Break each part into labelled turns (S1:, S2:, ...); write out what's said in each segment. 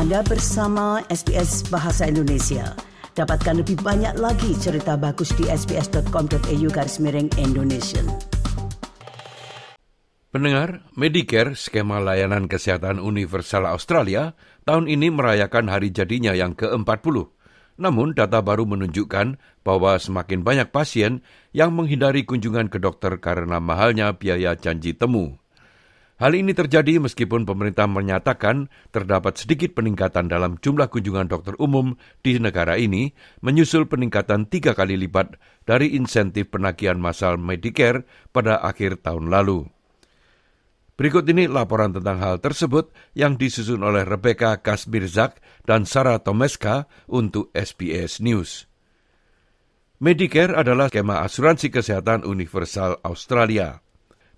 S1: Anda bersama SBS Bahasa Indonesia. Dapatkan lebih banyak lagi cerita bagus di sbs.com.au garis miring Indonesia.
S2: Pendengar, Medicare, skema layanan kesehatan universal Australia, tahun ini merayakan hari jadinya yang ke-40. Namun data baru menunjukkan bahwa semakin banyak pasien yang menghindari kunjungan ke dokter karena mahalnya biaya janji temu. Hal ini terjadi meskipun pemerintah menyatakan terdapat sedikit peningkatan dalam jumlah kunjungan dokter umum di negara ini, menyusul peningkatan tiga kali lipat dari insentif penagihan massal Medicare pada akhir tahun lalu. Berikut ini laporan tentang hal tersebut yang disusun oleh Rebecca Kasmirzak dan Sarah Tomeska untuk SBS News. Medicare adalah skema asuransi kesehatan universal Australia.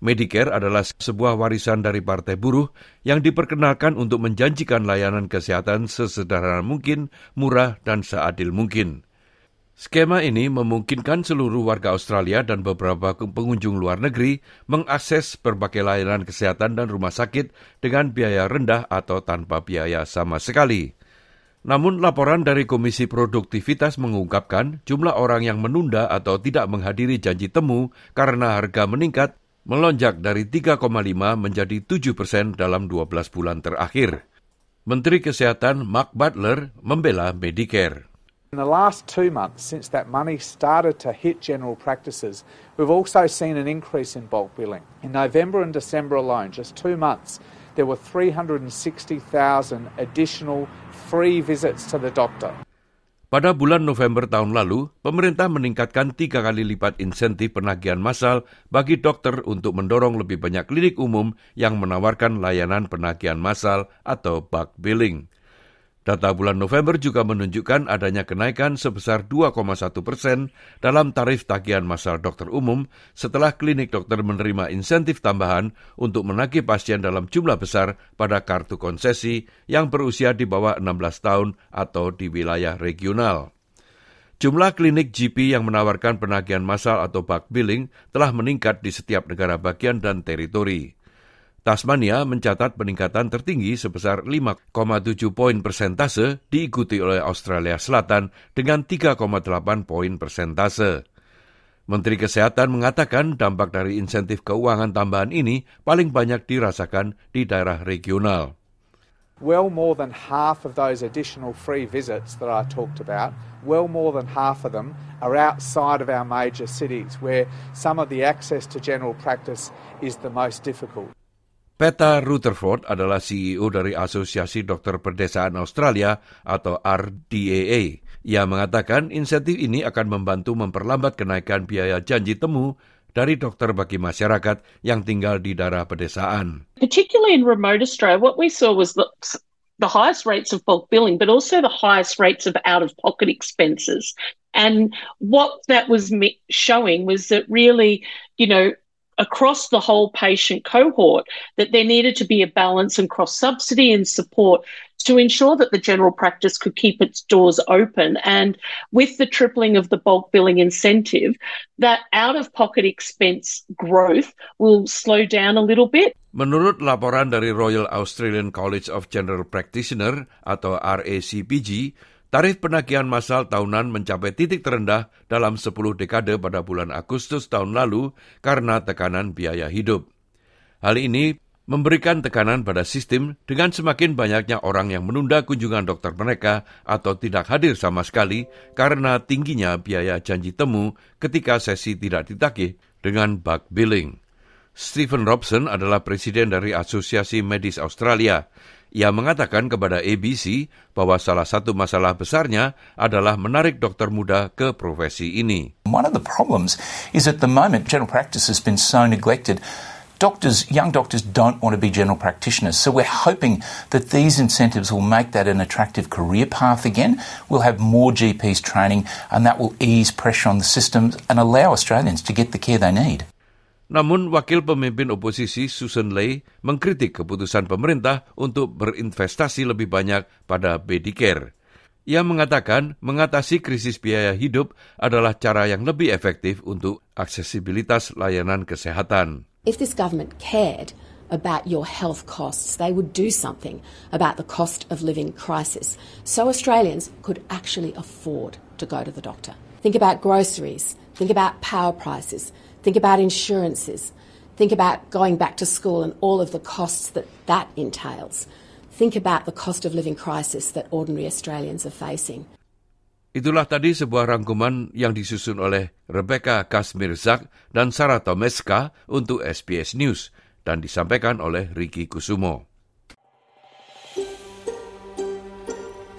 S2: Medicare adalah sebuah warisan dari Partai Buruh yang diperkenalkan untuk menjanjikan layanan kesehatan sesederhana mungkin, murah, dan seadil mungkin. Skema ini memungkinkan seluruh warga Australia dan beberapa pengunjung luar negeri mengakses berbagai layanan kesehatan dan rumah sakit dengan biaya rendah atau tanpa biaya sama sekali. Namun laporan dari Komisi Produktivitas mengungkapkan jumlah orang yang menunda atau tidak menghadiri janji temu karena harga meningkat melonjak dari 3,5 menjadi 7 persen dalam 12 bulan terakhir. Menteri Kesehatan Mark Butler membela Medicare.
S3: In the last two months, since that money started to hit general practices, we've also seen an increase in bulk billing. In November and December alone, just two months, there were 360,000 additional free visits to the doctor.
S2: Pada bulan November tahun lalu, pemerintah meningkatkan tiga kali lipat insentif penagihan massal bagi dokter untuk mendorong lebih banyak klinik umum yang menawarkan layanan penagihan massal atau bulk billing. Data bulan November juga menunjukkan adanya kenaikan sebesar 2,1 persen dalam tarif tagihan massal dokter umum setelah klinik dokter menerima insentif tambahan untuk menagih pasien dalam jumlah besar pada kartu konsesi yang berusia di bawah 16 tahun atau di wilayah regional. Jumlah klinik GP yang menawarkan penagihan massal atau bulk billing telah meningkat di setiap negara bagian dan teritori. Tasmania mencatat peningkatan tertinggi sebesar 5,7 poin persentase diikuti oleh Australia Selatan dengan 3,8 poin persentase. Menteri Kesehatan mengatakan dampak dari insentif keuangan tambahan ini paling banyak dirasakan di daerah regional.
S3: Well more than half of those additional free visits that I talked about, well more than half of them are outside of our major cities where some of the access to general practice is the most difficult.
S2: Peta Rutherford adalah CEO dari Asosiasi Dokter Perdesaan Australia atau RDAA. Ia mengatakan insentif ini akan membantu memperlambat kenaikan biaya janji temu dari dokter bagi masyarakat yang tinggal di daerah pedesaan.
S4: Particularly in remote Australia, what we saw was the, the highest rates of bulk billing, but also the highest rates of out-of-pocket expenses. And what that was showing was that really, you know, across the whole patient cohort that there needed to be a balance and cross subsidy and support to ensure that the general practice could keep its doors open. And with the tripling of the bulk billing incentive, that out of pocket expense growth will slow down a little bit.
S2: Menurut laporan dari Royal Australian College of General Practitioner atau RACPG, Tarif penagihan massal tahunan mencapai titik terendah dalam 10 dekade pada bulan Agustus tahun lalu karena tekanan biaya hidup. Hal ini memberikan tekanan pada sistem dengan semakin banyaknya orang yang menunda kunjungan dokter mereka atau tidak hadir sama sekali karena tingginya biaya janji temu ketika sesi tidak ditagih dengan bug billing. Stephen Robson adalah presiden dari Asosiasi Medis Australia. Ia mengatakan kepada ABC bahwa salah satu masalah besarnya adalah menarik dokter muda ke profesi ini.
S5: One of the problems is at the moment general practice has been so neglected. Doctors, young doctors don't want to be general practitioners. So we're hoping that these incentives will make that an attractive career path again. We'll have more GPs training and that will ease pressure on the system and allow Australians to get the care they need.
S2: Namun wakil pemimpin oposisi Susan Ley mengkritik keputusan pemerintah untuk berinvestasi lebih banyak pada Medicare. Ia mengatakan mengatasi krisis biaya hidup adalah cara yang lebih efektif untuk aksesibilitas layanan kesehatan.
S6: If this government cared about your health costs. They would do something about the cost of living crisis so Australians could actually afford to go to the doctor. Think about groceries, think about power prices, think about insurances, think about going back to school and all of the costs that that entails. Think about the cost of living crisis that ordinary Australians are facing.
S2: Itulah tadi sebuah rangkuman yang disusun oleh Rebecca Kasmirzak dan Sarah Tomeska untuk SBS News dan disampaikan oleh Ricky Kusumo.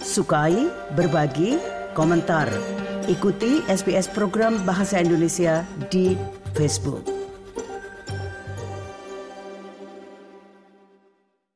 S1: Sukai, berbagi, komentar. Ikuti SBS program Bahasa Indonesia di Facebook.